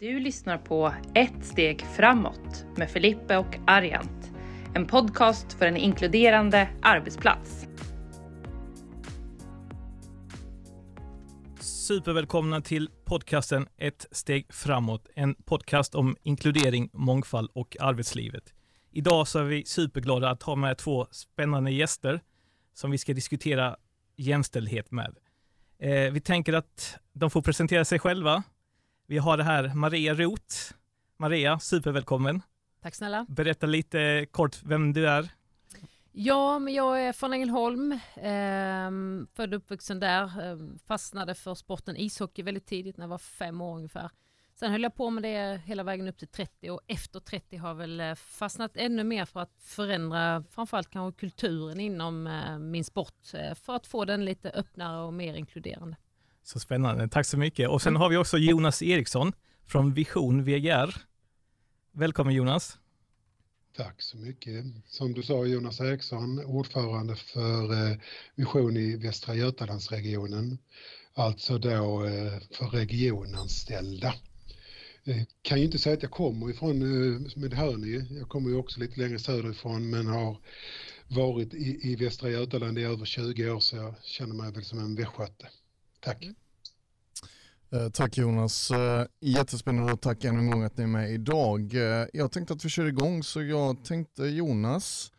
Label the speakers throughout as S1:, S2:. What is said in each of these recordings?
S1: Du lyssnar på Ett steg framåt med Filippe och Arjant. En podcast för en inkluderande arbetsplats.
S2: Supervälkomna till podcasten Ett steg framåt. En podcast om inkludering, mångfald och arbetslivet. Idag så är vi superglada att ha med två spännande gäster som vi ska diskutera jämställdhet med. Eh, vi tänker att de får presentera sig själva. Vi har det här Maria Roth. Maria, supervälkommen.
S3: Tack snälla.
S2: Berätta lite kort vem du är.
S3: Ja, men jag är från Ängelholm, eh, född och uppvuxen där. Eh, fastnade för sporten ishockey väldigt tidigt, när jag var fem år ungefär. Sen höll jag på med det hela vägen upp till 30 och efter 30 har jag väl eh, fastnat ännu mer för att förändra framförallt kanske kulturen inom eh, min sport eh, för att få den lite öppnare och mer inkluderande.
S2: Så spännande, tack så mycket. Och sen har vi också Jonas Eriksson från Vision VGR. Välkommen Jonas.
S4: Tack så mycket. Som du sa Jonas Eriksson, ordförande för Vision i Västra Götalandsregionen. Alltså då för regionanställda. Jag kan ju inte säga att jag kommer ifrån Medhörny. Jag kommer ju också lite längre söderifrån men har varit i, i Västra Götaland i över 20 år så jag känner mig väl som en västgöte. Tack. Mm.
S5: Eh, tack Jonas. Eh, jättespännande och tack ännu en gång att ni är med idag. Eh, jag tänkte att vi kör igång så jag tänkte Jonas,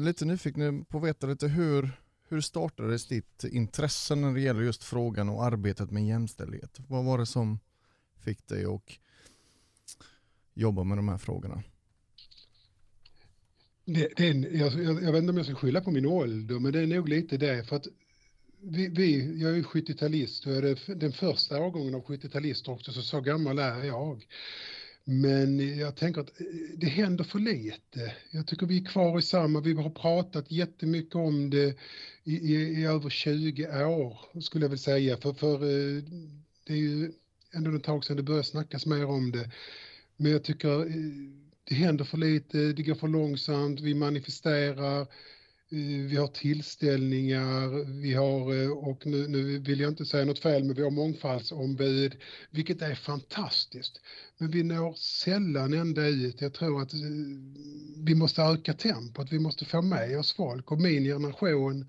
S5: lite nyfiken på att veta lite hur, hur startades ditt intresse när det gäller just frågan och arbetet med jämställdhet? Vad var det som fick dig att jobba med de här frågorna?
S4: Det, det jag, jag, jag, vet inte om jag ska skylla på min ålder, men det är nog lite det. För att vi, vi, jag är 70-talist och är det den första årgången av 70-talister också, så så gammal är jag. Men jag tänker att eh, det händer för lite. Jag tycker vi är kvar i samma, vi har pratat jättemycket om det i, i, i över 20 år, skulle jag vilja säga. För, för eh, det är ju ändå ett tag sedan det började snackas mer om det. Men jag tycker eh, det händer för lite, det går för långsamt, vi manifesterar, vi har tillställningar, vi har, eh, och nu, nu, vill jag inte säga något fel, men vi har mångfaldsombud, vilket är fantastiskt. Men vi når sällan ända ut. Jag tror att eh, vi måste öka tempot, vi måste få med oss folk och min generation,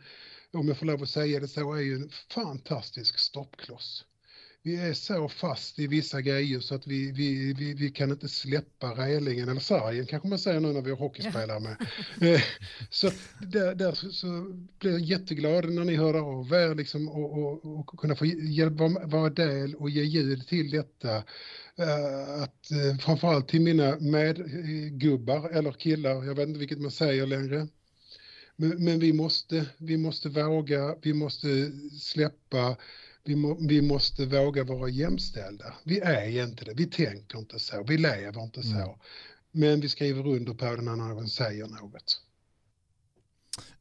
S4: om jag får lov att säga det så, är ju en fantastisk stoppkloss vi är så fast i vissa grejer så att vi, vi, vi, vi kan inte släppa relingen, eller sargen kanske man säger nu när vi har hockeyspelare med. Eh, så där, där så blir jag jätteglad när ni hör av er liksom, och, och, och kunna få hjälpa, vara del och ge ljud till detta. Uh, att uh, framförallt till mina medgubbar eller killar, jag vet inte vilket man säger längre. Men, men vi, måste, vi måste våga, vi måste släppa vi, må, vi måste våga vara jämställda. Vi är inte det, vi tänker inte så, vi lever inte så. Mm. Men vi skriver under på det när någon säger något.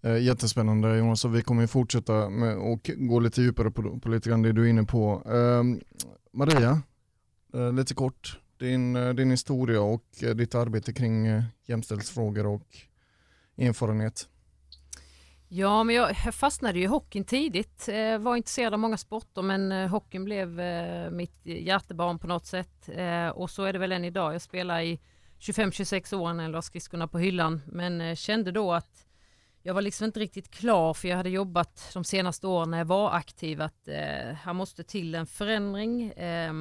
S5: Eh, jättespännande Jonas, och vi kommer fortsätta med och gå lite djupare på, på lite grann det du är inne på. Uh, Maria, uh, lite kort, din, uh, din historia och ditt arbete kring jämställdhetsfrågor och erfarenhet.
S3: Ja, men jag fastnade ju i hockeyn tidigt. Eh, var intresserad av många sporter men eh, hockeyn blev eh, mitt hjärtebarn på något sätt. Eh, och så är det väl än idag. Jag spelar i 25-26 år när jag la skridskorna på hyllan men eh, kände då att jag var liksom inte riktigt klar för jag hade jobbat de senaste åren när jag var aktiv att eh, här måste till en förändring. Eh,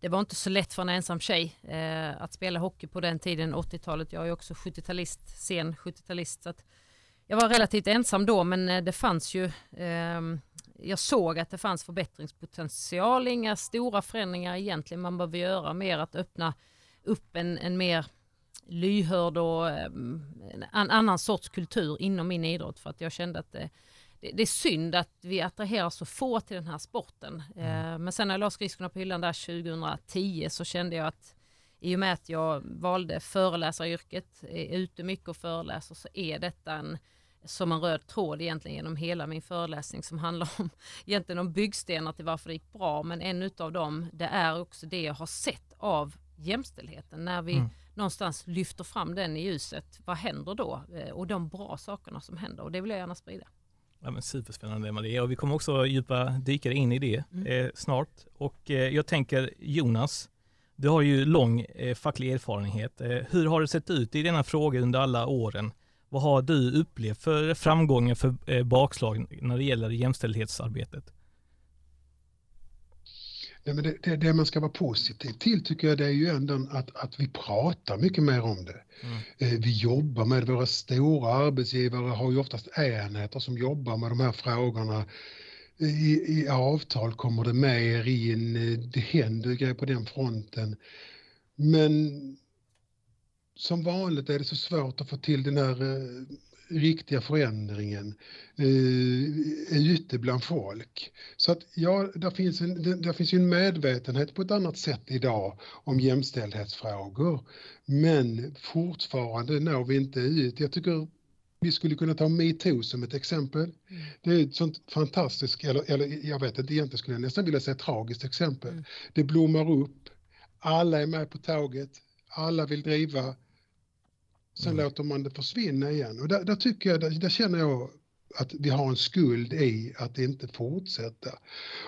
S3: det var inte så lätt för en ensam tjej eh, att spela hockey på den tiden, 80-talet. Jag är också 70-talist, sen 70-talist. Så att jag var relativt ensam då men eh, det fanns ju, eh, jag såg att det fanns förbättringspotential, inga stora förändringar egentligen man behöver göra, mer att öppna upp en, en mer lyhörd och eh, en annan sorts kultur inom min idrott för att jag kände att det, det, det är synd att vi attraherar så få till den här sporten. Mm. Eh, men sen när jag la skridskorna på hyllan där 2010 så kände jag att i och med att jag valde föreläsaryrket, är ute mycket och föreläser så är detta en som en röd tråd egentligen genom hela min föreläsning som handlar om egentligen om byggstenar till varför det gick bra men en av dem det är också det jag har sett av jämställdheten när vi mm. någonstans lyfter fram den i ljuset. Vad händer då? Eh, och de bra sakerna som händer och det vill jag gärna sprida.
S2: Ja, men superspännande Maria och vi kommer också djupa dykare in i det mm. eh, snart och eh, jag tänker Jonas Du har ju lång eh, facklig erfarenhet. Eh, hur har det sett ut i denna fråga under alla åren? Vad har du upplevt för framgångar för eh, bakslag när det gäller jämställdhetsarbetet?
S4: Nej, men det, det, det, man ska vara positiv till tycker jag det är ju ändå att, att vi pratar mycket mer om det. Mm. Eh, vi jobbar med våra stora arbetsgivare har ju oftast enheter som jobbar med de här frågorna. I, i avtal kommer det mer in, eh, det händer grejer på den fronten. Men som vanligt är det så svårt att få till den här eh, riktiga förändringen eh, ute bland folk. Så att ja, där finns, en, där finns en medvetenhet på ett annat sätt idag om jämställdhetsfrågor. Men fortfarande når vi inte ut. Jag tycker vi skulle kunna ta metoo som ett exempel. Mm. Det är ett sånt fantastiskt, eller, eller jag vet inte, egentligen skulle jag nästan vilja säga tragiskt exempel. Mm. Det blommar upp, alla är med på tåget, alla vill driva, Sen mm. låter man det försvinna igen och där, där tycker jag, där, där, känner jag att vi har en skuld i att inte fortsätta.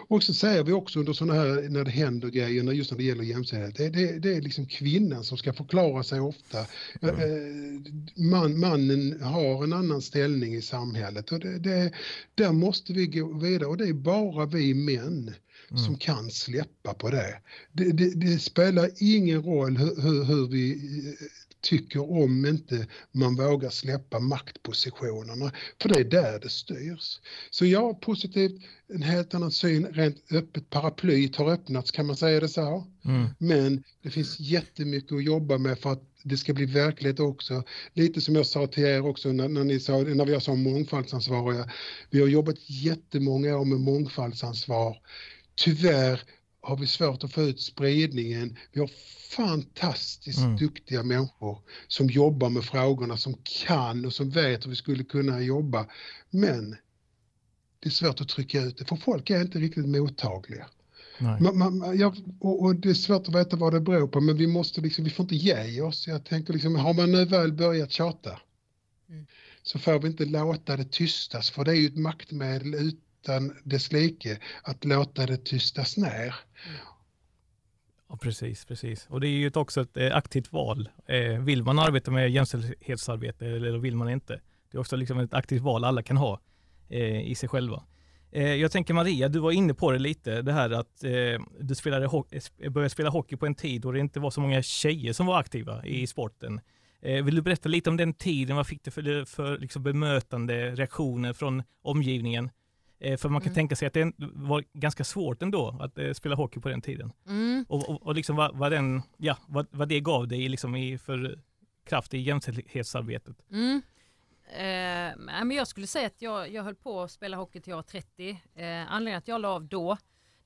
S4: Och så säger vi också under sådana här, när det händer grejer, just när det gäller jämställdhet, det, det, det är liksom kvinnan som ska förklara sig ofta. Mm. Man, mannen har en annan ställning i samhället och det, det, där måste vi gå vidare och det är bara vi män Mm. som kan släppa på det. Det, det. det, spelar ingen roll hur, hur, hur vi tycker om inte man vågar släppa maktpositionerna, för det är där det styrs. Så ja, positivt, en helt annan syn, rent öppet paraplyt har öppnats, kan man säga det så? Mm. Men det finns jättemycket att jobba med för att det ska bli verklighet också. Lite som jag sa till er också när, när, ni sa, när vi sa mångfaldsansvariga. Vi har jobbat jättemånga år med mångfaldsansvar. Tyvärr har vi svårt att få ut spridningen. Vi har fantastiskt mm. duktiga människor som jobbar med frågorna, som kan och som vet hur vi skulle kunna jobba. Men det är svårt att trycka ut det, för folk är inte riktigt mottagliga. Man, man, ja, och, och, det är svårt att veta vad det beror på, men vi måste liksom, vi får inte ge oss. Jag tänker liksom, har man nu väl börjat tjata mm. så får vi inte låta det tystas, för det är ju ett maktmedel ut utan dess like att låta det tystas ner.
S2: Ja, precis, precis. Och det är ju också ett eh, aktivt val. Eh, vill man arbeta med jämställdhetsarbete eller vill man inte? Det är också liksom ett aktivt val alla kan ha eh, i sig själva. Jag tänker Maria, du var inne på det lite, det här att du spelade började spela hockey på en tid då det inte var så många tjejer som var aktiva i sporten. Vill du berätta lite om den tiden? Vad fick du för, för liksom bemötande reaktioner från omgivningen? Eh, för man kan mm. tänka sig att det var ganska svårt ändå att eh, spela hockey på den tiden. Mm. Och, och, och, liksom vad, vad, den, ja, vad, vad det gav dig liksom i, för kraft i jämställdhetsarbetet. Mm.
S3: Eh, men jag skulle säga att jag, jag höll på att spela hockey till jag var 30. Eh, anledningen att jag la av då,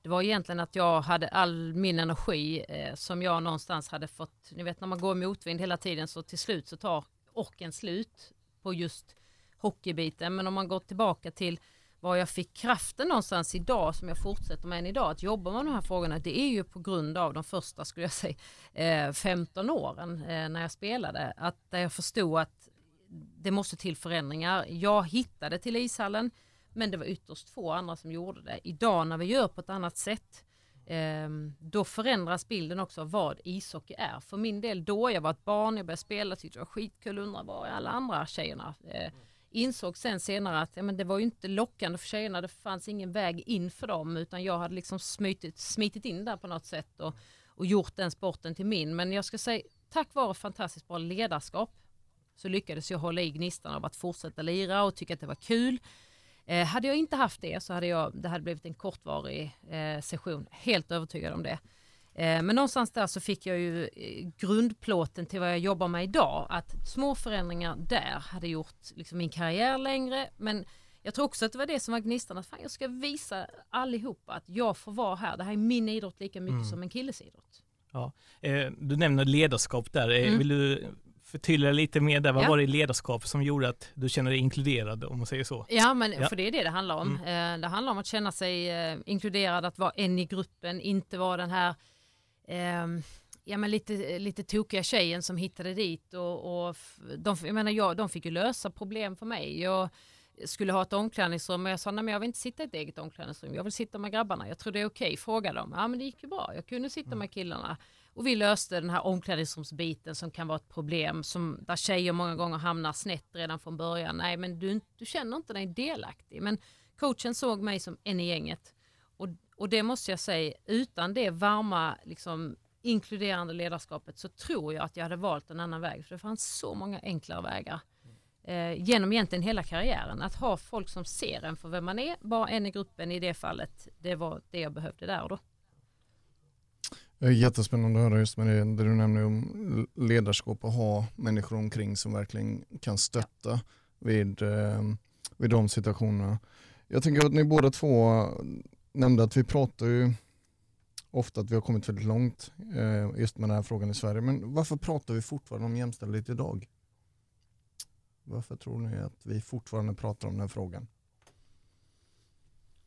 S3: det var egentligen att jag hade all min energi eh, som jag någonstans hade fått, ni vet när man går motvind hela tiden så till slut så tar orken slut på just hockeybiten. Men om man går tillbaka till var jag fick kraften någonstans idag som jag fortsätter med än idag att jobba med de här frågorna det är ju på grund av de första skulle jag säga eh, 15 åren eh, när jag spelade att jag förstod att det måste till förändringar. Jag hittade till ishallen men det var ytterst få andra som gjorde det. Idag när vi gör på ett annat sätt ehm, då förändras bilden också av vad ishockey är. För min del då, jag var ett barn, jag började spela, tyckte det var skitkul, undrade var är alla andra tjejerna? Eh, mm. Insåg sen senare att ja, men det var ju inte lockande för tjejerna, det fanns ingen väg in för dem utan jag hade liksom smitit, smitit in där på något sätt och, och gjort den sporten till min. Men jag ska säga, tack vare fantastiskt bra ledarskap så lyckades jag hålla i gnistan av att fortsätta lira och tycka att det var kul. Eh, hade jag inte haft det så hade jag, det hade blivit en kortvarig eh, session, helt övertygad om det. Eh, men någonstans där så fick jag ju eh, grundplåten till vad jag jobbar med idag. Att små förändringar där hade gjort liksom min karriär längre. Men jag tror också att det var det som var gnistan. Att fan, jag ska visa allihopa att jag får vara här. Det här är min idrott lika mycket mm. som en killes idrott.
S2: Ja. Eh, du nämner ledarskap där. Mm. Vill du förtydliga lite mer där? Vad ja. var det i ledarskap som gjorde att du känner dig inkluderad om man säger så?
S3: Ja, men ja. för det är det det handlar om. Mm. Det handlar om att känna sig inkluderad, att vara en i gruppen, inte vara den här eh, ja, men lite, lite tokiga tjejen som hittade dit och, och de, jag menar, jag, de fick ju lösa problem för mig. Jag skulle ha ett omklädningsrum och jag sa nej men jag vill inte sitta i ett eget omklädningsrum, jag vill sitta med grabbarna, jag tror det är okej, okay. fråga dem. Ja men det gick ju bra, jag kunde sitta mm. med killarna. Och vi löste den här omklädningsrumsbiten som kan vara ett problem, som, där tjejer många gånger hamnar snett redan från början. Nej, men du, du känner inte dig delaktig. Men coachen såg mig som en i gänget. Och, det måste jag säga, utan det varma, liksom, inkluderande ledarskapet så tror jag att jag hade valt en annan väg. För det fanns så många enklare vägar eh, genom egentligen hela karriären. Att ha folk som ser en för vem man är, bara en i gruppen i det fallet, det var det jag behövde där och då.
S5: Eh, jättespännande att höra just med det, det du nämner om ledarskap och ha människor omkring som verkligen kan stötta vid, eh, vid de situationerna. Jag tänker att ni båda två nämnde att vi pratar ju ofta att vi har kommit väldigt långt eh, just med den här frågan i Sverige. Men varför pratar vi fortfarande om jämställdhet idag? Varför tror ni att vi fortfarande pratar om den här frågan?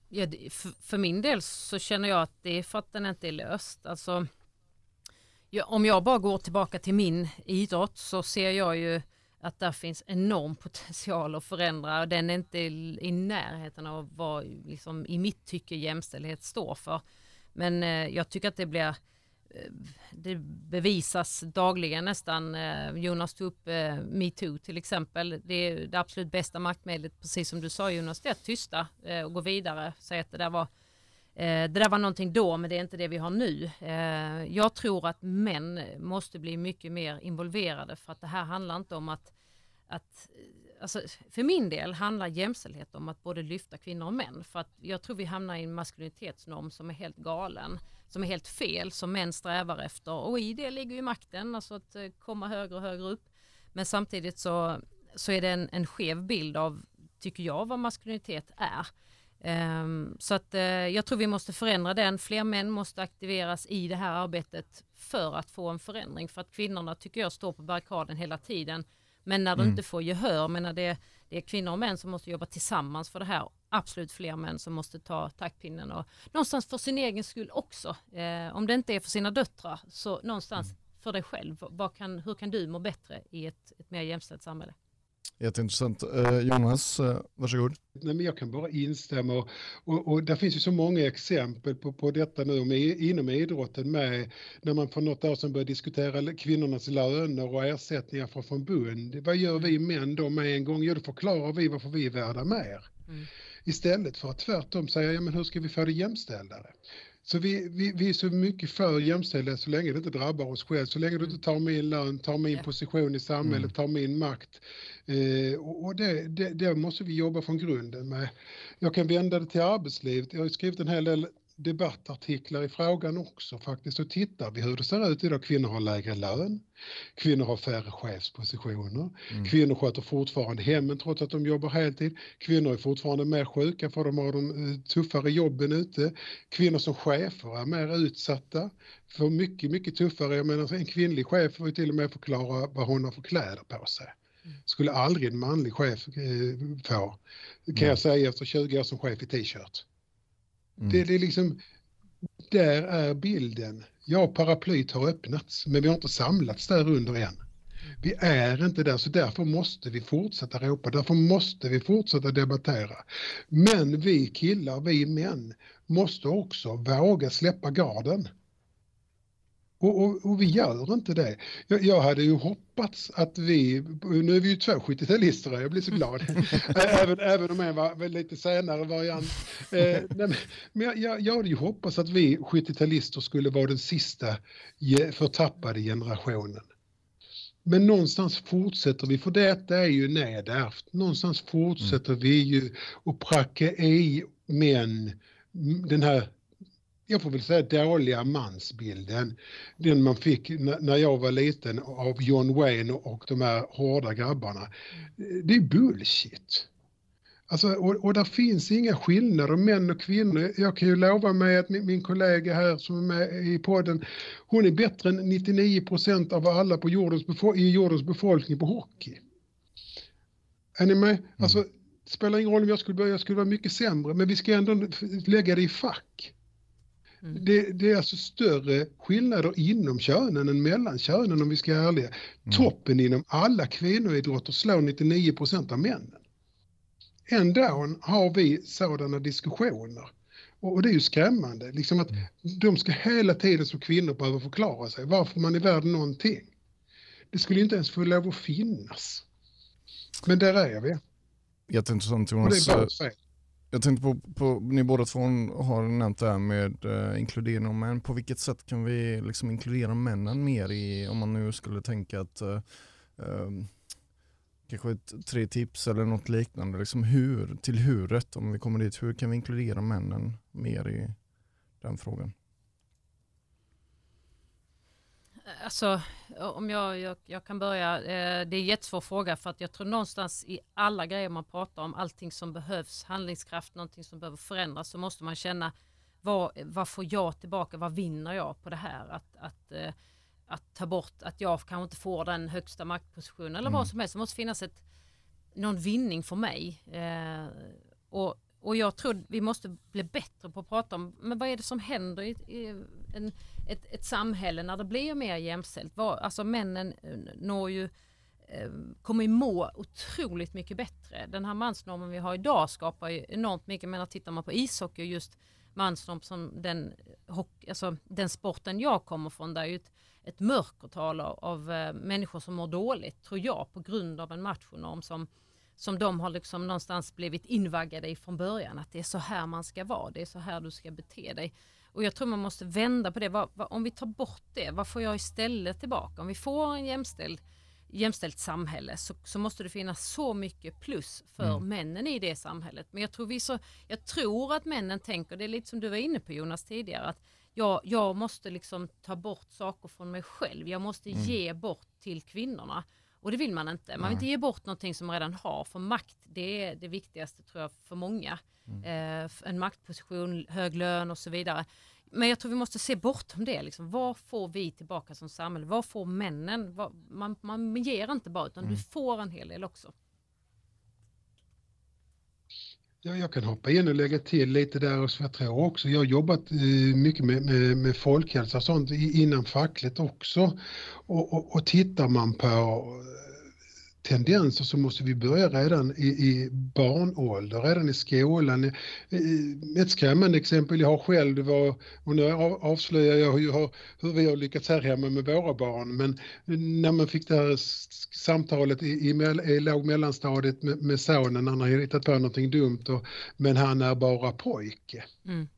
S3: Ja, för, min del så känner jag att det är för att den inte är löst. Alltså, om jag bara går tillbaka till min idrott så ser jag ju att där finns enorm potential att förändra och den är inte i närheten av vad liksom, i mitt tycke jämställdhet står för. Men eh, jag tycker att det blir eh, det bevisas dagligen nästan. Eh, Jonas tog upp eh, metoo till exempel. Det är det absolut bästa maktmedlet, precis som du sa Jonas, det är att tysta och gå vidare. Säga att det där var Eh, det där var någonting då, men det är inte det vi har nu. Eh, jag tror att män måste bli mycket mer involverade för att det här handlar inte om att, att eh, alltså, för min del handlar jämställdhet om att både lyfta kvinnor och män. För att jag tror vi hamnar i en maskulinitetsnorm som är helt galen, som är helt fel, som män strävar efter. Och i det ligger ju makten, alltså att komma högre och högre upp. Men samtidigt så, så är det en, en skev bild av, tycker jag, vad maskulinitet är. Um, så att uh, jag tror vi måste förändra den. Fler män måste aktiveras i det här arbetet för att få en förändring. För att kvinnorna tycker jag står på barrikaden hela tiden men när du mm. inte får gehör, men när det, det är kvinnor och män som måste jobba tillsammans för det här, absolut fler män som måste ta taktpinnen och någonstans för sin egen skull också. Eh, om det inte är för sina döttrar, så någonstans mm. för dig själv. Kan, hur kan du må bättre i ett, ett mer jämställt samhälle?
S5: Jätteintressant. Eh, Jonas, eh, varsågod.
S4: Nej, men jag kan bara instämma och, och, och det finns ju så många exempel på, på detta nu med, inom idrotten med när man för något år sedan började diskutera kvinnornas löner och ersättningar från förbund. Vad gör vi män då med en gång? Jo, då förklarar vi varför vi är värda mer. Mm. Istället för att tvärtom säga, ja men hur ska vi få det jämställdare? Så vi, vi, vi är så mycket för jämställdhet så länge det inte drabbar oss själva, så länge du inte tar min lön, tar min position i samhället, mm. tar min makt. Eh, och det, det, det, måste vi jobba från grunden med. Jag kan vända det till arbetslivet. Jag har skrivit en hel del debattartiklar i frågan också faktiskt och tittar vi hur det ser ut idag. Kvinnor har lägre lön, kvinnor har färre chefspositioner, mm. kvinnor sköter fortfarande hemmen trots att de jobbar heltid, kvinnor är fortfarande mer sjuka för de har de eh, tuffare jobben ute, kvinnor som chefer är mer utsatta för mycket, mycket tuffare. Jag menar en kvinnlig chef får ju till och med förklara vad hon har för kläder på sig. Mm. Skulle aldrig en manlig chef eh, få, kan mm. jag säga efter 20 år som chef i t-shirt. Mm. Det, det är liksom, där är bilden. Ja, paraplyt har öppnats, men vi har inte samlats där under än. Vi är inte där, så därför måste vi fortsätta ropa, därför måste vi fortsätta debattera. Men vi killar, vi män, måste också våga släppa garden. Och, och, och, vi gör inte det. Jag, jag, hade ju hoppats att vi, nu är vi ju två 70-talister jag blir så glad, även, även om en var lite senare variant. Eh, men jag, jag hade ju hoppats att vi 70-talister skulle vara den sista förtappade generationen. Men någonstans fortsätter vi, för detta är ju nedärvt. Någonstans fortsätter mm. vi ju att pracka i män den här jag får väl säga dåliga mansbilden, den man fick när jag var liten av John Wayne och de här hårda grabbarna. Det är bullshit. Alltså, och, och där finns inga skillnader, män och kvinnor. Jag kan ju lova mig att min, min kollega här som är med i podden, hon är bättre än 99 procent av alla på jordens, i jordens befolkning på hockey. Är ni med? Mm. Alltså, det spelar ingen roll om jag skulle jag skulle vara mycket sämre, men vi ska ändå lägga det i fack. Mm. Det, det, är alltså större skillnader inom könen än mellan könen om vi ska vara ärliga. Mm. Toppen inom alla kvinnoidrotter slår 99 procent av männen. Ändå har vi sådana diskussioner. Och det är ju skrämmande, liksom att de ska hela tiden som kvinnor behöva förklara sig varför man är värd någonting. Det skulle inte ens få lov att finnas. Men där är vi.
S5: Jätteintressant
S4: Och det
S5: Jonas.
S4: är fel.
S5: Jag tänkte på, på, ni båda två har nämnt det här med eh, inkludering av män. På vilket sätt kan vi liksom inkludera männen mer i, om man nu skulle tänka att eh, eh, kanske ett, tre tips eller något liknande, liksom hur, till huret om vi kommer dit, hur kan vi inkludera männen mer i den frågan?
S3: Alltså, om jag, jag, jag kan börja. Eh, det är en jättesvår fråga för att jag tror någonstans i alla grejer man pratar om, allting som behövs, handlingskraft, någonting som behöver förändras, så måste man känna vad, vad får jag tillbaka, vad vinner jag på det här? Att, att, eh, att ta bort, att jag kanske inte får den högsta maktpositionen eller vad som helst. Det måste finnas ett, någon vinning för mig. Eh, och, och jag tror vi måste bli bättre på att prata om men vad är det som händer i, i en, ett, ett samhälle när det blir mer jämställt. var, alltså männen eh, når ju eh, kommer ju må otroligt mycket bättre. Den här mansnormen vi har idag skapar ju enormt mycket. Men tittar man på ishockey och just mansnorm som den, hockey, alltså den sporten jag kommer från, där är ju ett, ett mörkertal av, av människor som mår dåligt, tror jag, på grund av en machonorm som, som de har liksom någonstans blivit invaggade i från början. Att det är så här man ska vara, det är så här du ska bete dig. Och jag tror man måste vända på det. Vad, vad, om vi tar bort det, vad får jag istället tillbaka? Om vi får en jämställd, jämställt samhälle så, så måste det finnas så mycket plus för männen i det samhället. Men jag tror, vi så, jag tror att männen tänker, det är lite som du var inne på Jonas tidigare, att jag, jag måste liksom ta bort saker från mig själv. Jag måste ge bort till kvinnorna. Och det vill man inte. Man vill inte ge bort någonting som man redan har. För makt, det är det viktigaste tror jag för många. Eh, en maktposition, hög lön och så vidare. Men jag tror vi måste se bortom det. Liksom. Vad får vi tillbaka som samhälle? Vad får männen? Vad, man, man ger inte bara, utan du får en hel del också.
S4: Ja, jag kan hoppa in och lägga till lite där och så jag tror också, jag har jobbat eh, mycket med, med, med folkhälsa och sånt innan fackligt också. Och, och, och tittar man på tendenser så måste vi börja redan i, i barnålder, redan i skolan. Ett skrämmande exempel jag har själv var, och nu av- avslöjar jag hur, jag- hur vi har lyckats här hemma med våra barn, men när man fick det här samtalet i, i, i låg mellanstadiet med, med sonen, han har hittat på någonting dumt, och, men han är bara pojke.
S3: Mm.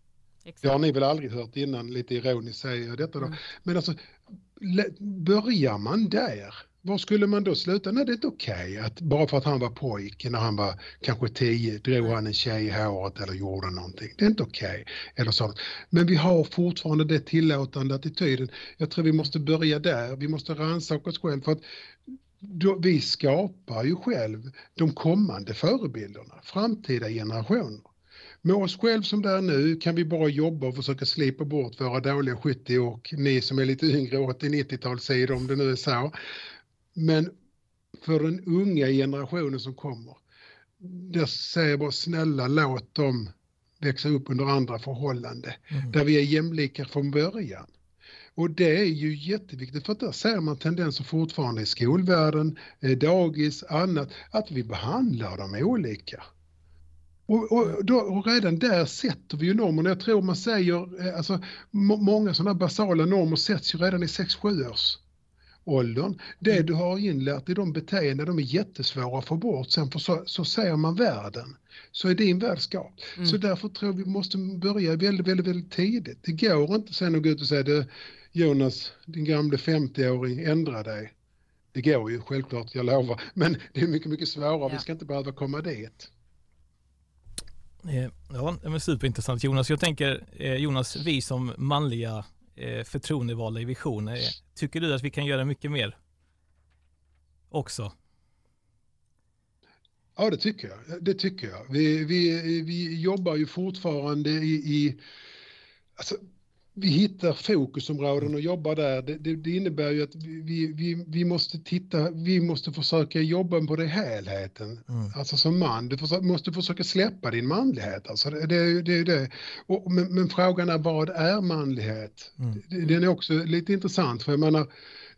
S4: Det har ni väl aldrig hört innan, lite ironiskt säger jag detta då.
S3: Mm.
S4: Men alltså, börjar man där, var skulle man då sluta? Nej, det är inte okej att bara för att han var pojke när han var kanske tio drog han en tjej i håret eller gjorde någonting. Det är inte okej. Eller så. Men vi har fortfarande det tillåtande attityden. Jag tror vi måste börja där. Vi måste rannsaka oss själva för att då, vi skapar ju själv de kommande förebilderna, framtida generationer. Med oss själv som det är nu kan vi bara jobba och försöka slipa bort våra dåliga 70 och ni som är lite yngre 80-90-talssidor om det nu är så. Men för den unga generationen som kommer, där säger jag bara snälla låt dem växa upp under andra förhållanden där vi är jämlika från början. Och det är ju jätteviktigt för att där ser man tendenser fortfarande i skolvärlden, eh, dagis, annat, att vi behandlar dem olika. Och, och, då, och redan där sätter vi ju normerna. Jag tror man säger, eh, alltså må, många sådana basala normer sätts ju redan i 6-7 års åldern. Det du har inlärt i de beteenden, de är jättesvåra att få bort. Sen för så, så ser man världen. Så är din värld skapt. Så därför tror jag vi måste börja väldigt, väldigt, väldigt tidigt. Det går inte sen att gå ut och säga det, Jonas, din gamle 50-åring, ändra dig. Det går ju självklart, jag lovar. Men det är mycket, mycket svårare. Vi
S3: Ja.
S4: ska inte behöva komma dit.
S2: Eh, Ja, det var superintressant Jonas. Jag tänker eh, Jonas, vi som manliga Eh, förtroendevalda i Vision, tycker du att vi kan göra mycket mer? Också?
S4: Ja, det tycker jag. Det tycker jag. Vi, vi, vi jobbar ju fortfarande i, i alltså, vi hittar fokusområden och jobbar där. Det, det, det innebär ju att vi, vi, vi måste titta, vi måste försöka jobba på det helheten.
S2: Mm.
S4: Alltså som man, du försöker, måste försöka släppa din manlighet. Alltså det, det, det, det. Och, men, men frågan är vad är manlighet?
S2: Mm.
S4: Det- Den är också lite intressant för jag menar,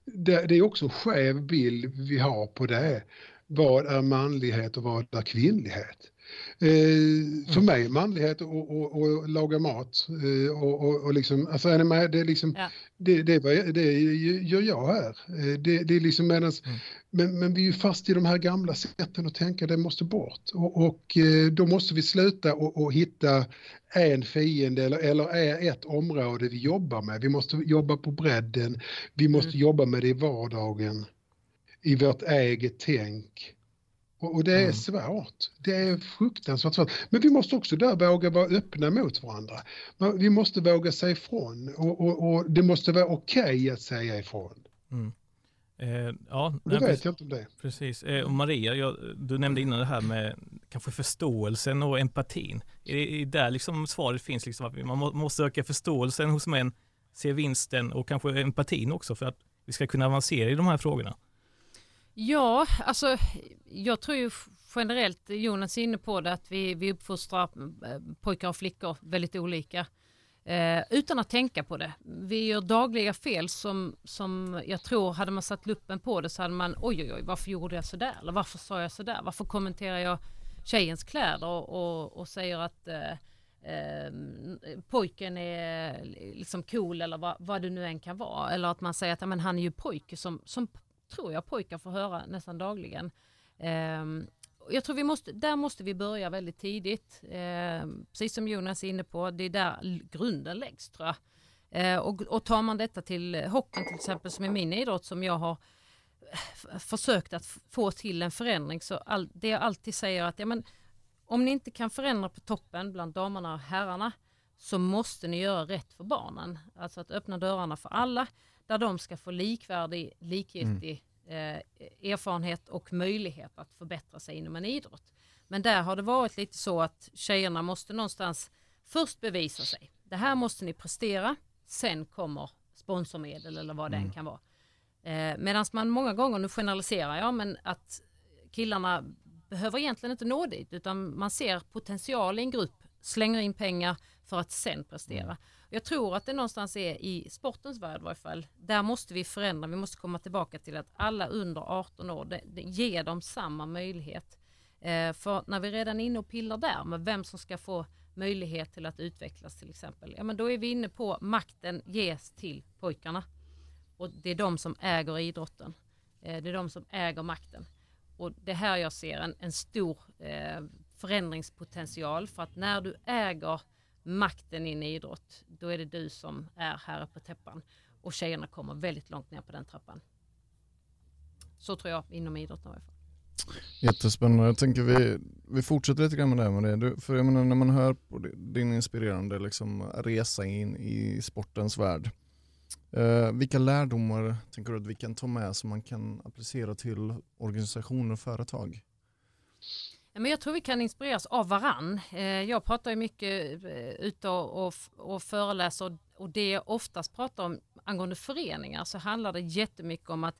S4: det, det är också en skev bild vi har på det. Vad är manlighet och vad är kvinnlighet? Eh, för mig är manlighet att laga mat. Eh, och, och, och liksom, alltså är med? Det, är liksom, ja. det, det, det gör jag här. Eh, det, det är liksom medans, mm. men, men vi är ju fast i de här gamla sätten att tänka, det måste bort. Och, och eh, då måste vi sluta och, och hitta en fiende eller, eller ett område vi jobbar med. Vi måste jobba på bredden, vi måste mm. jobba med det i vardagen, i vårt eget tänk. Och, och det är mm. svårt. Det är fruktansvärt svårt. Men vi måste också där våga vara öppna mot varandra. Vi måste våga säga ifrån och, och, och det måste vara okej okay att säga ifrån. Mm.
S2: Eh, ja,
S4: det vet precis, jag inte om det.
S2: Precis. Eh, och Maria, jag, du nämnde innan det här med kanske förståelsen och empatin. Är det där liksom svaret finns, liksom att man måste öka förståelsen hos män, se vinsten och kanske empatin också för att vi ska kunna avancera i de här frågorna?
S3: Ja, alltså jag tror ju generellt, Jonas är inne på det, att vi, vi uppfostrar eh, pojkar och flickor väldigt olika. Eh, utan att tänka på det. Vi gör dagliga fel som, som jag tror, hade man satt luppen på det så hade man, oj oj oj, varför gjorde jag sådär? Eller varför sa jag sådär? Varför kommenterar jag tjejens kläder och, och, och säger att eh, eh, pojken är eh, liksom cool eller vad, vad det nu än kan vara. Eller att man säger att men, han är ju pojke som, som tror jag pojkar får höra nästan dagligen. Eh, jag tror vi måste, där måste vi börja väldigt tidigt. Eh, precis som Jonas är inne på, det är där grunden läggs tror jag. Eh, och, och tar man detta till eh, hockeyn till exempel som är min idrott som jag har eh, försökt att få till en förändring så all, det jag alltid säger att ja, men, om ni inte kan förändra på toppen bland damerna och herrarna så måste ni göra rätt för barnen. Alltså att öppna dörrarna för alla där de ska få likvärdig, likgiltig mm. eh, erfarenhet och möjlighet att förbättra sig inom en idrott. Men där har det varit lite så att tjejerna måste någonstans först bevisa sig. Det här måste ni prestera, sen kommer sponsormedel eller vad mm. än kan vara. Eh, Medan man många gånger, nu generaliserar jag, men att killarna behöver egentligen inte nå dit utan man ser potential i en grupp, slänger in pengar för att sen prestera. Mm. Jag tror att det någonstans är i sportens värld i varje fall. Där måste vi förändra. Vi måste komma tillbaka till att alla under 18 år, det, det ger dem samma möjlighet. Eh, för när vi redan är inne och pillar där med vem som ska få möjlighet till att utvecklas till exempel. Ja men då är vi inne på makten ges till pojkarna. Och det är de som äger idrotten. Eh, det är de som äger makten. Och det här jag ser en, en stor eh, förändringspotential för att när du äger makten in i idrott, då är det du som är här på täppan. Och tjejerna kommer väldigt långt ner på den trappan. Så tror jag inom idrotten i alla fall.
S5: Jättespännande. Jag tänker vi, vi fortsätter lite grann med det här med det. För jag menar när man hör på din inspirerande liksom, resa in i sportens värld. Eh, vilka lärdomar tänker du att vi kan ta med som man kan applicera till organisationer och företag?
S3: Men jag tror vi kan inspireras av varann. Eh, jag pratar ju mycket eh, ute och, och föreläser och det jag oftast pratar om angående föreningar så handlar det jättemycket om att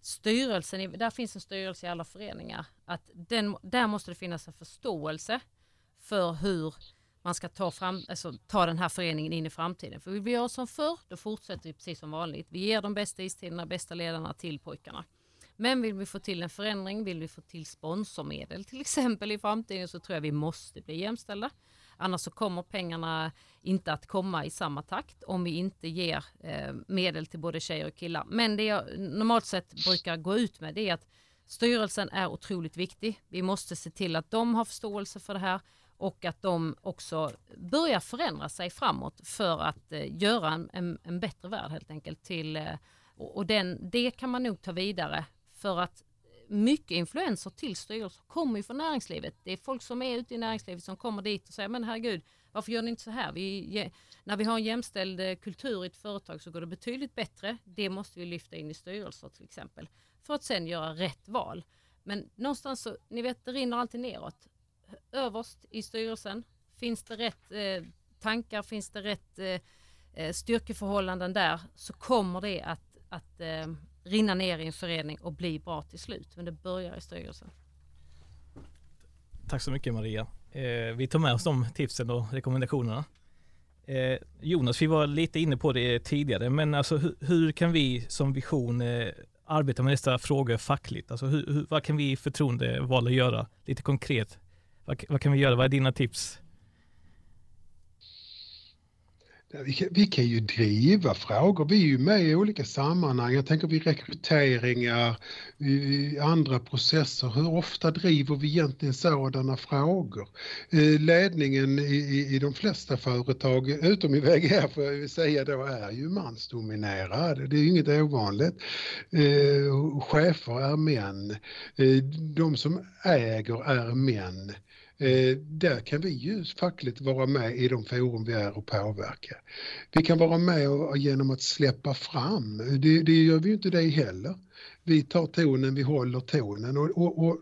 S3: styrelsen, där finns en styrelse i alla föreningar, att den, där måste det finnas en förståelse för hur man ska ta, fram, alltså, ta den här föreningen in i framtiden. För vill vi göra som förr, då fortsätter vi precis som vanligt. Vi ger de bästa istiderna, bästa ledarna till pojkarna. Men vill vi få till en förändring, vill vi få till sponsormedel till exempel i framtiden så tror jag vi måste bli jämställda. Annars så kommer pengarna inte att komma i samma takt om vi inte ger eh, medel till både tjejer och killar. Men det jag normalt sett brukar gå ut med det är att styrelsen är otroligt viktig. Vi måste se till att de har förståelse för det här och att de också börjar förändra sig framåt för att eh, göra en, en, en, bättre värld helt enkelt. Till, eh, och den, det kan man nog ta vidare för att mycket influenser till styrelser kommer ju från näringslivet. Det är folk som är ute i näringslivet som kommer dit och säger men herregud, varför gör ni inte så här? Vi, när vi har en jämställd eh, kultur i ett företag så går det betydligt bättre. Det måste vi lyfta in i styrelser till exempel. För att sen göra rätt val. Men någonstans så, ni vet, det rinner alltid neråt. Överst i styrelsen, finns det rätt eh, tankar, finns det rätt eh, eh styrkeförhållanden där så kommer det att, att eh, rinna ner i en förening och bli bra till slut. Men det börjar i styrelsen.
S2: Tack så mycket Maria. Eh, vi tar med oss de tipsen och rekommendationerna. Eh, Jonas, vi var lite inne på det tidigare, men alltså hur, hur kan vi som vision eh, arbeta med dessa frågor fackligt? Alltså hur, hur, vad kan vi förtroendevalda göra lite konkret vad, vad kan vi göra? Vad är dina tips?
S4: Vi kan, vi kan ju driva frågor. Vi är ju med i olika sammanhang. Jag tänker vid rekryteringar, i andra processer. Hur ofta driver vi egentligen sådana frågor? Eh, ledningen i, i, i de flesta företag, utom i VGR får jag säga då, är ju mansdominerad. Det är ju inget ovanligt. Eh, chefer är män. Eh, de som äger är män. Eh, där kan vi ju fackligt vara med i de forum vi är och påverka. Vi kan vara med och, genom att släppa fram, det, det gör vi ju inte det heller. Vi tar tonen, vi håller tonen och, och, och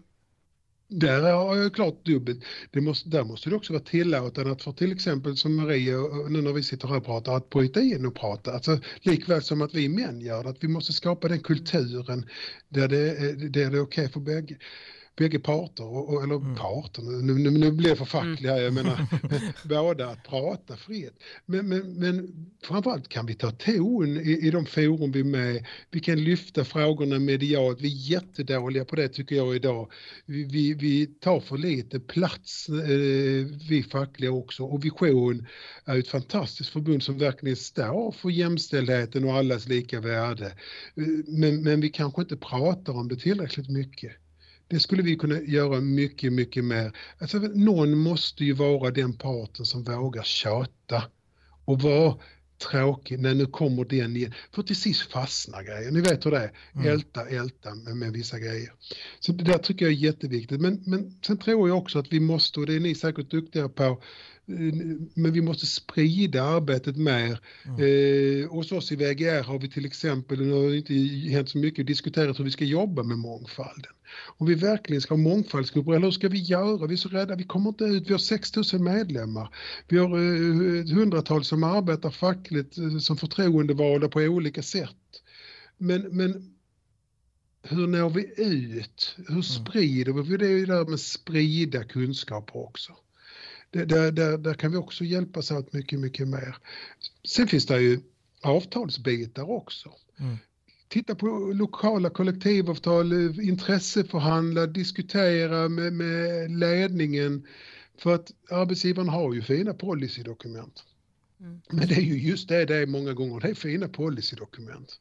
S4: där har jag klart dubbelt. Det måste, där måste det också vara tillåtande att för till exempel som Maria, nu när vi sitter här och pratar, att bryta in och prata. Alltså, likväl som att vi män gör det, att vi måste skapa den kulturen där det, eh, där det är okej okay för bägge bägge parter, och, eller mm. parter, nu, nu, nu blir jag för facklig här, jag menar båda att prata fritt. Men, men, men framförallt kan vi ta ton i, i de forum vi är med, vi kan lyfta frågorna medialt, vi är jättedåliga på det tycker jag idag. Vi, vi, vi tar för lite plats, eh, vi fackliga också, och Vision är ett fantastiskt förbund som verkligen står för jämställdheten och allas lika värde. Eh, men, men vi kanske inte pratar om det tillräckligt mycket. Det skulle vi kunna göra mycket, mycket mer. Alltså, någon måste ju vara den parten som vågar tjata och vara tråkig när nu kommer den igen. För till sist fastnar grejen. Ni vet hur det är. Mm. Älta, älta med, med, vissa grejer. Så det där tycker jag är jätteviktigt. Men, men sen tror jag också att vi måste, och det är ni säkert duktiga på, men vi måste sprida arbetet mer. Mm. Eh, hos oss i VGR har vi till exempel, nu har det inte hänt så mycket, diskuterat hur vi ska jobba med mångfalden. Om vi verkligen ska ha mångfaldsgrupper, eller hur ska vi göra? Vi är så rädda, vi kommer inte ut, vi har 6000 medlemmar. Vi har eh, hundratals som arbetar fackligt eh, som förtroendevalda på olika sätt. Men, men hur når vi ut? Hur mm. sprider vi? Det är ju det där med sprida kunskaper också där, där, där kan vi också hjälpas åt mycket, mycket mer. Sen finns det ju avtalsbitar också. Mm. Titta på lokala kollektivavtal, intresseförhandla, diskutera med, med ledningen. För att arbetsgivaren har ju fina policydokument. Mm. Men det är ju just det det är många gånger, det är fina policydokument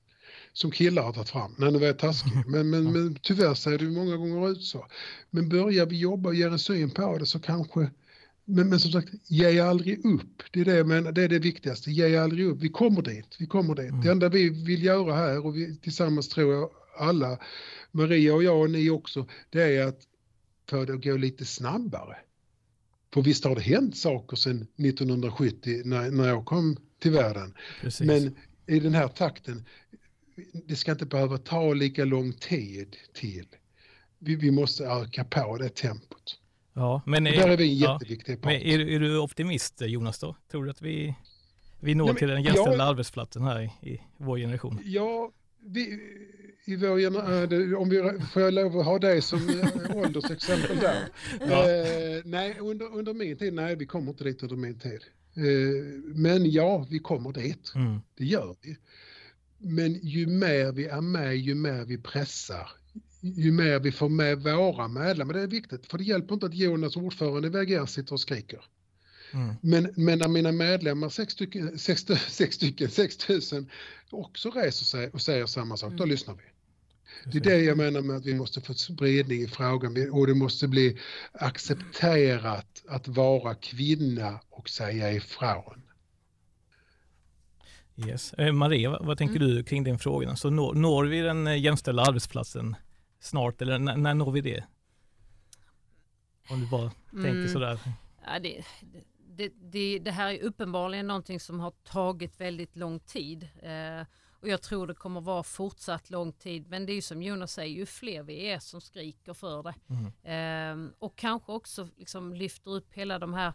S4: som killar har tagit fram. Nej, nu var jag taskig, men, men, men tyvärr ser det många gånger ut så. Men börjar vi jobba och ge en syn på det så kanske men, men som sagt, ge aldrig upp. Det är det jag menar, det är det viktigaste. Ge aldrig upp. Vi kommer dit, vi kommer dit. Mm. Det enda vi vill göra här och vi tillsammans tror jag alla, Maria och jag och ni också, det är att få det att gå lite snabbare. För visst har det hänt saker sedan 1970 när, när jag kom till världen. Precis. Men i den här takten, det ska inte behöva ta lika lång tid till. Vi, vi måste öka på det tempot.
S2: Ja, men är,
S4: där är vi en jätteviktig ja,
S2: part. Är, är, du optimist Jonas då? Tror du att vi, vi når Nej, till den jämställda jag, arbetsplatsen här i, i vår generation?
S4: Ja, vi, i vår generation, om vi får jag lov att ha det som eh, åldersexempel där. Ja. Eh, nej, under, under min tid, nej vi kommer inte dit under min tid. Eh, men ja, vi kommer dit. Mm. Det gör vi. Men ju mer vi är med, ju mer vi pressar, ju mer vi får med våra medlemmar, det är viktigt, för det hjälper inte att Jonas ordförande i VGR sitter och skriker. Mm. Men, men när mina medlemmar, sex stycken, sex, sex stycken, 6000, också reser sig och säger samma sak, mm. då lyssnar vi. Det är det jag menar med att vi måste få spridning i frågan och det måste bli accepterat att vara kvinna och säga ifrån.
S2: Yes. Eh, Maria, vad tänker mm. du kring den frågan? Så når, når vi den eh, jämställda arbetsplatsen snart eller när, när når vi det? Om du bara mm. tänker sådär.
S3: Ja, det, det, det, det, här är uppenbarligen någonting som har tagit väldigt lång tid. Eh, och jag tror det kommer vara fortsatt lång tid. Men det är ju som Jonas säger, ju fler vi är som skriker för det. Mm. Eh, och kanske också liksom lyfter upp hela de här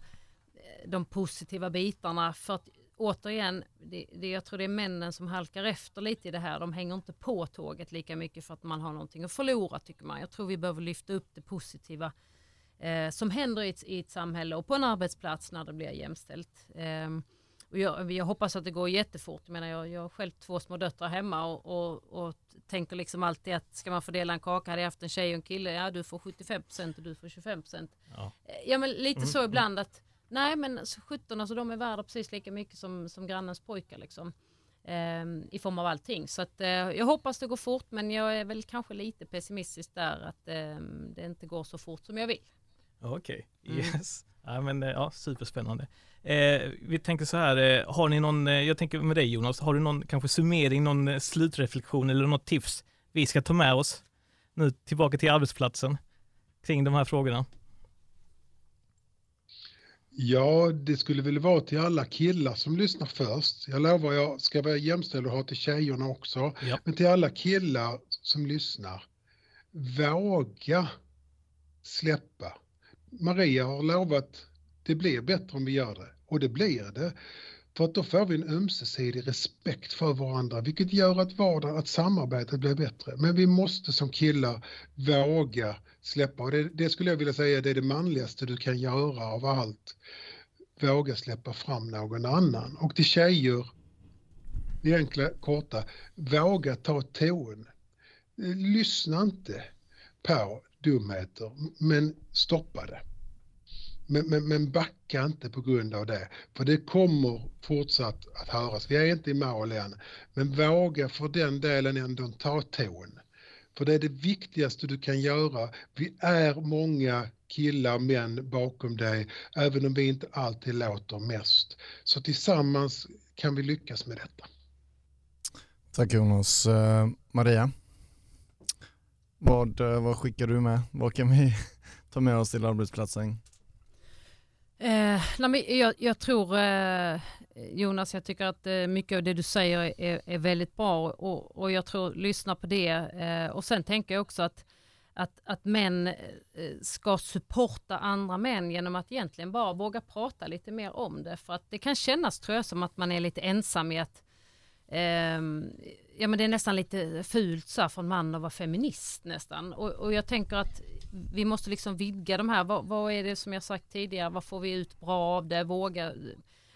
S3: eh, de positiva bitarna. För att återigen, det, det, jag tror det är männen som halkar efter lite i det här. De hänger inte på tåget lika mycket för att man har någonting att förlora tycker man. Jag tror vi behöver lyfta upp det positiva eh, som händer i ett, i ett, samhälle och på en arbetsplats när det blir jämställt. Eh, och jag, jag, hoppas att det går jättefort. Jag, menar, jag, jag har själv två små döttrar hemma och, och, och, tänker liksom alltid att ska man fördela en kaka, hade jag haft en tjej och en kille, ja du får 75% och du får 25 Ja. ja men lite mm. så mm. ibland att nej men 17 alltså de är värda precis lika mycket som, som grannens pojkar liksom. Ehm, I form av allting. Så att, eh, jag hoppas det går fort men jag är väl kanske lite pessimistisk där att eh, det inte går så fort som jag vill.
S2: Okej, okay. Mm. yes. Ja, men, eh, ja, superspännande. Eh, vi tänker så här, eh, har ni någon, eh, jag tänker med dig Jonas, har du någon kanske summering, någon slutreflektion eller något tips vi ska ta med oss nu tillbaka till arbetsplatsen kring de här frågorna?
S4: Ja, det skulle väl vara till alla killar som lyssnar först. Jag lovar, jag ska vara jämställd och ha till tjejerna också. Ja. Men till alla killar som lyssnar, våga släppa. Maria har lovat, det blir bättre om vi gör det. Och det blir det. För att då får vi en ömsesidig respekt för varandra, vilket gör att vardagen, att samarbetet blir bättre. Men vi måste som killar våga släppa och det, det skulle jag vilja säga det är det manligaste du kan göra av allt. Våga släppa fram någon annan. Och till tjejer, det enkla korta, våga ta ton. Lyssna inte på dumheter, men stoppa det. Men, men, men backa inte på grund av det, för det kommer fortsatt att höras. Vi är inte i mål än, men våga för den delen ändå ta ton. För det är det viktigaste du kan göra. Vi är många killar, män bakom dig, även om vi inte alltid låter mest. Så tillsammans kan vi lyckas med detta.
S5: Tack Jonas. Eh, Maria, vad, eh, vad skickar du med? Vad kan vi ta med oss till arbetsplatsen?
S3: Eh, nej, jag, jag, tror eh, Jonas, jag tycker att eh, mycket av det du säger är, är väldigt bra och, och, jag tror lyssna på det. Eh, och sen tänker jag också att, att, att män eh, ska supporta andra män genom att egentligen bara våga prata lite mer om det. För att det kan kännas tror jag som att man är lite ensam i att ehm, ja men det är nästan lite fult så för en man att vara feminist nästan. Och, och jag tänker att vi måste liksom vidga de här, vad, vad, är det som jag sagt tidigare, vad får vi ut bra av det, våga,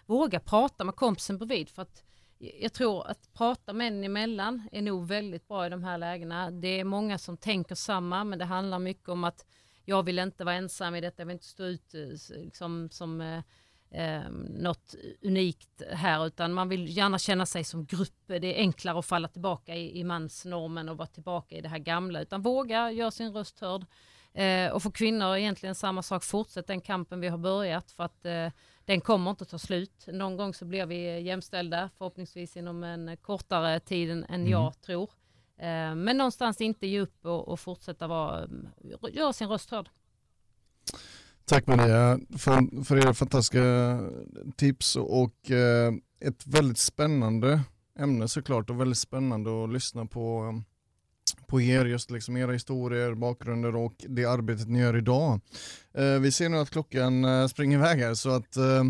S3: våga prata med kompisen bredvid. För att jag tror att prata män emellan är nog väldigt bra i de här lägena. Det är många som tänker samma men det handlar mycket om att jag vill inte vara ensam i detta, jag vill inte stå ut eh, liksom, som eh, eh, något unikt här utan man vill gärna känna sig som grupp. Det är enklare att falla tillbaka i, i mansnormen och vara tillbaka i det här gamla utan våga göra sin röst hörd. Eh, och för kvinnor egentligen samma sak, fortsätt den kampen vi har börjat för att eh, den kommer inte att ta slut. Någon gång så blir vi jämställda, förhoppningsvis inom en kortare tid än mm. jag tror. Eh, men någonstans inte ge upp och, och fortsätta vara, göra sin röst hörd.
S5: Tack Maria för, för era fantastiska tips och eh, ett väldigt spännande ämne såklart och väldigt spännande att lyssna på på er, just liksom era historier, bakgrunder och det arbetet ni gör idag. Eh, vi ser nu att klockan eh, springer iväg här så att eh,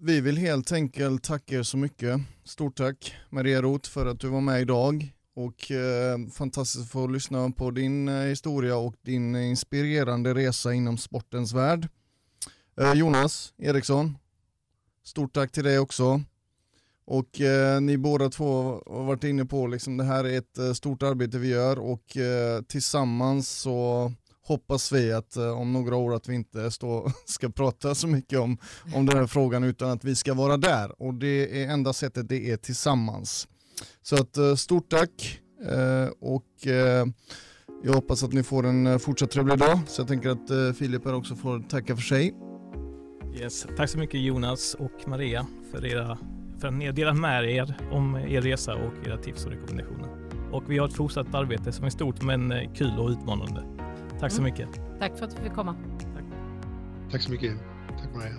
S5: vi vill helt enkelt tacka er så mycket. Stort tack Maria Roth för att du var med idag och eh, fantastiskt att få lyssna på din eh, historia och din inspirerande resa inom sportens värld. Eh, Jonas Eriksson, stort tack till dig också. Och eh, ni båda två har varit inne på liksom det här är ett eh, stort arbete vi gör och eh, tillsammans så hoppas vi att eh, om några år att vi inte stå, ska prata så mycket om, om den här frågan utan att vi ska vara där och det är enda sättet det är tillsammans. Så att eh, stort tack eh, och jag hoppas att ni får en fortsatt trevlig dag så jag tänker att Filip här också får tacka för sig.
S2: Yes, tack så mycket Jonas och Maria för era för att ni har delat med er om er resa och era tips och rekommendationer. Och vi har ett fortsatt arbete som är stort men eh, kul och utmanande. Tack så mm. mycket.
S3: Tack för att du fick komma.
S4: Tack. Tack så mycket. Tack Maria.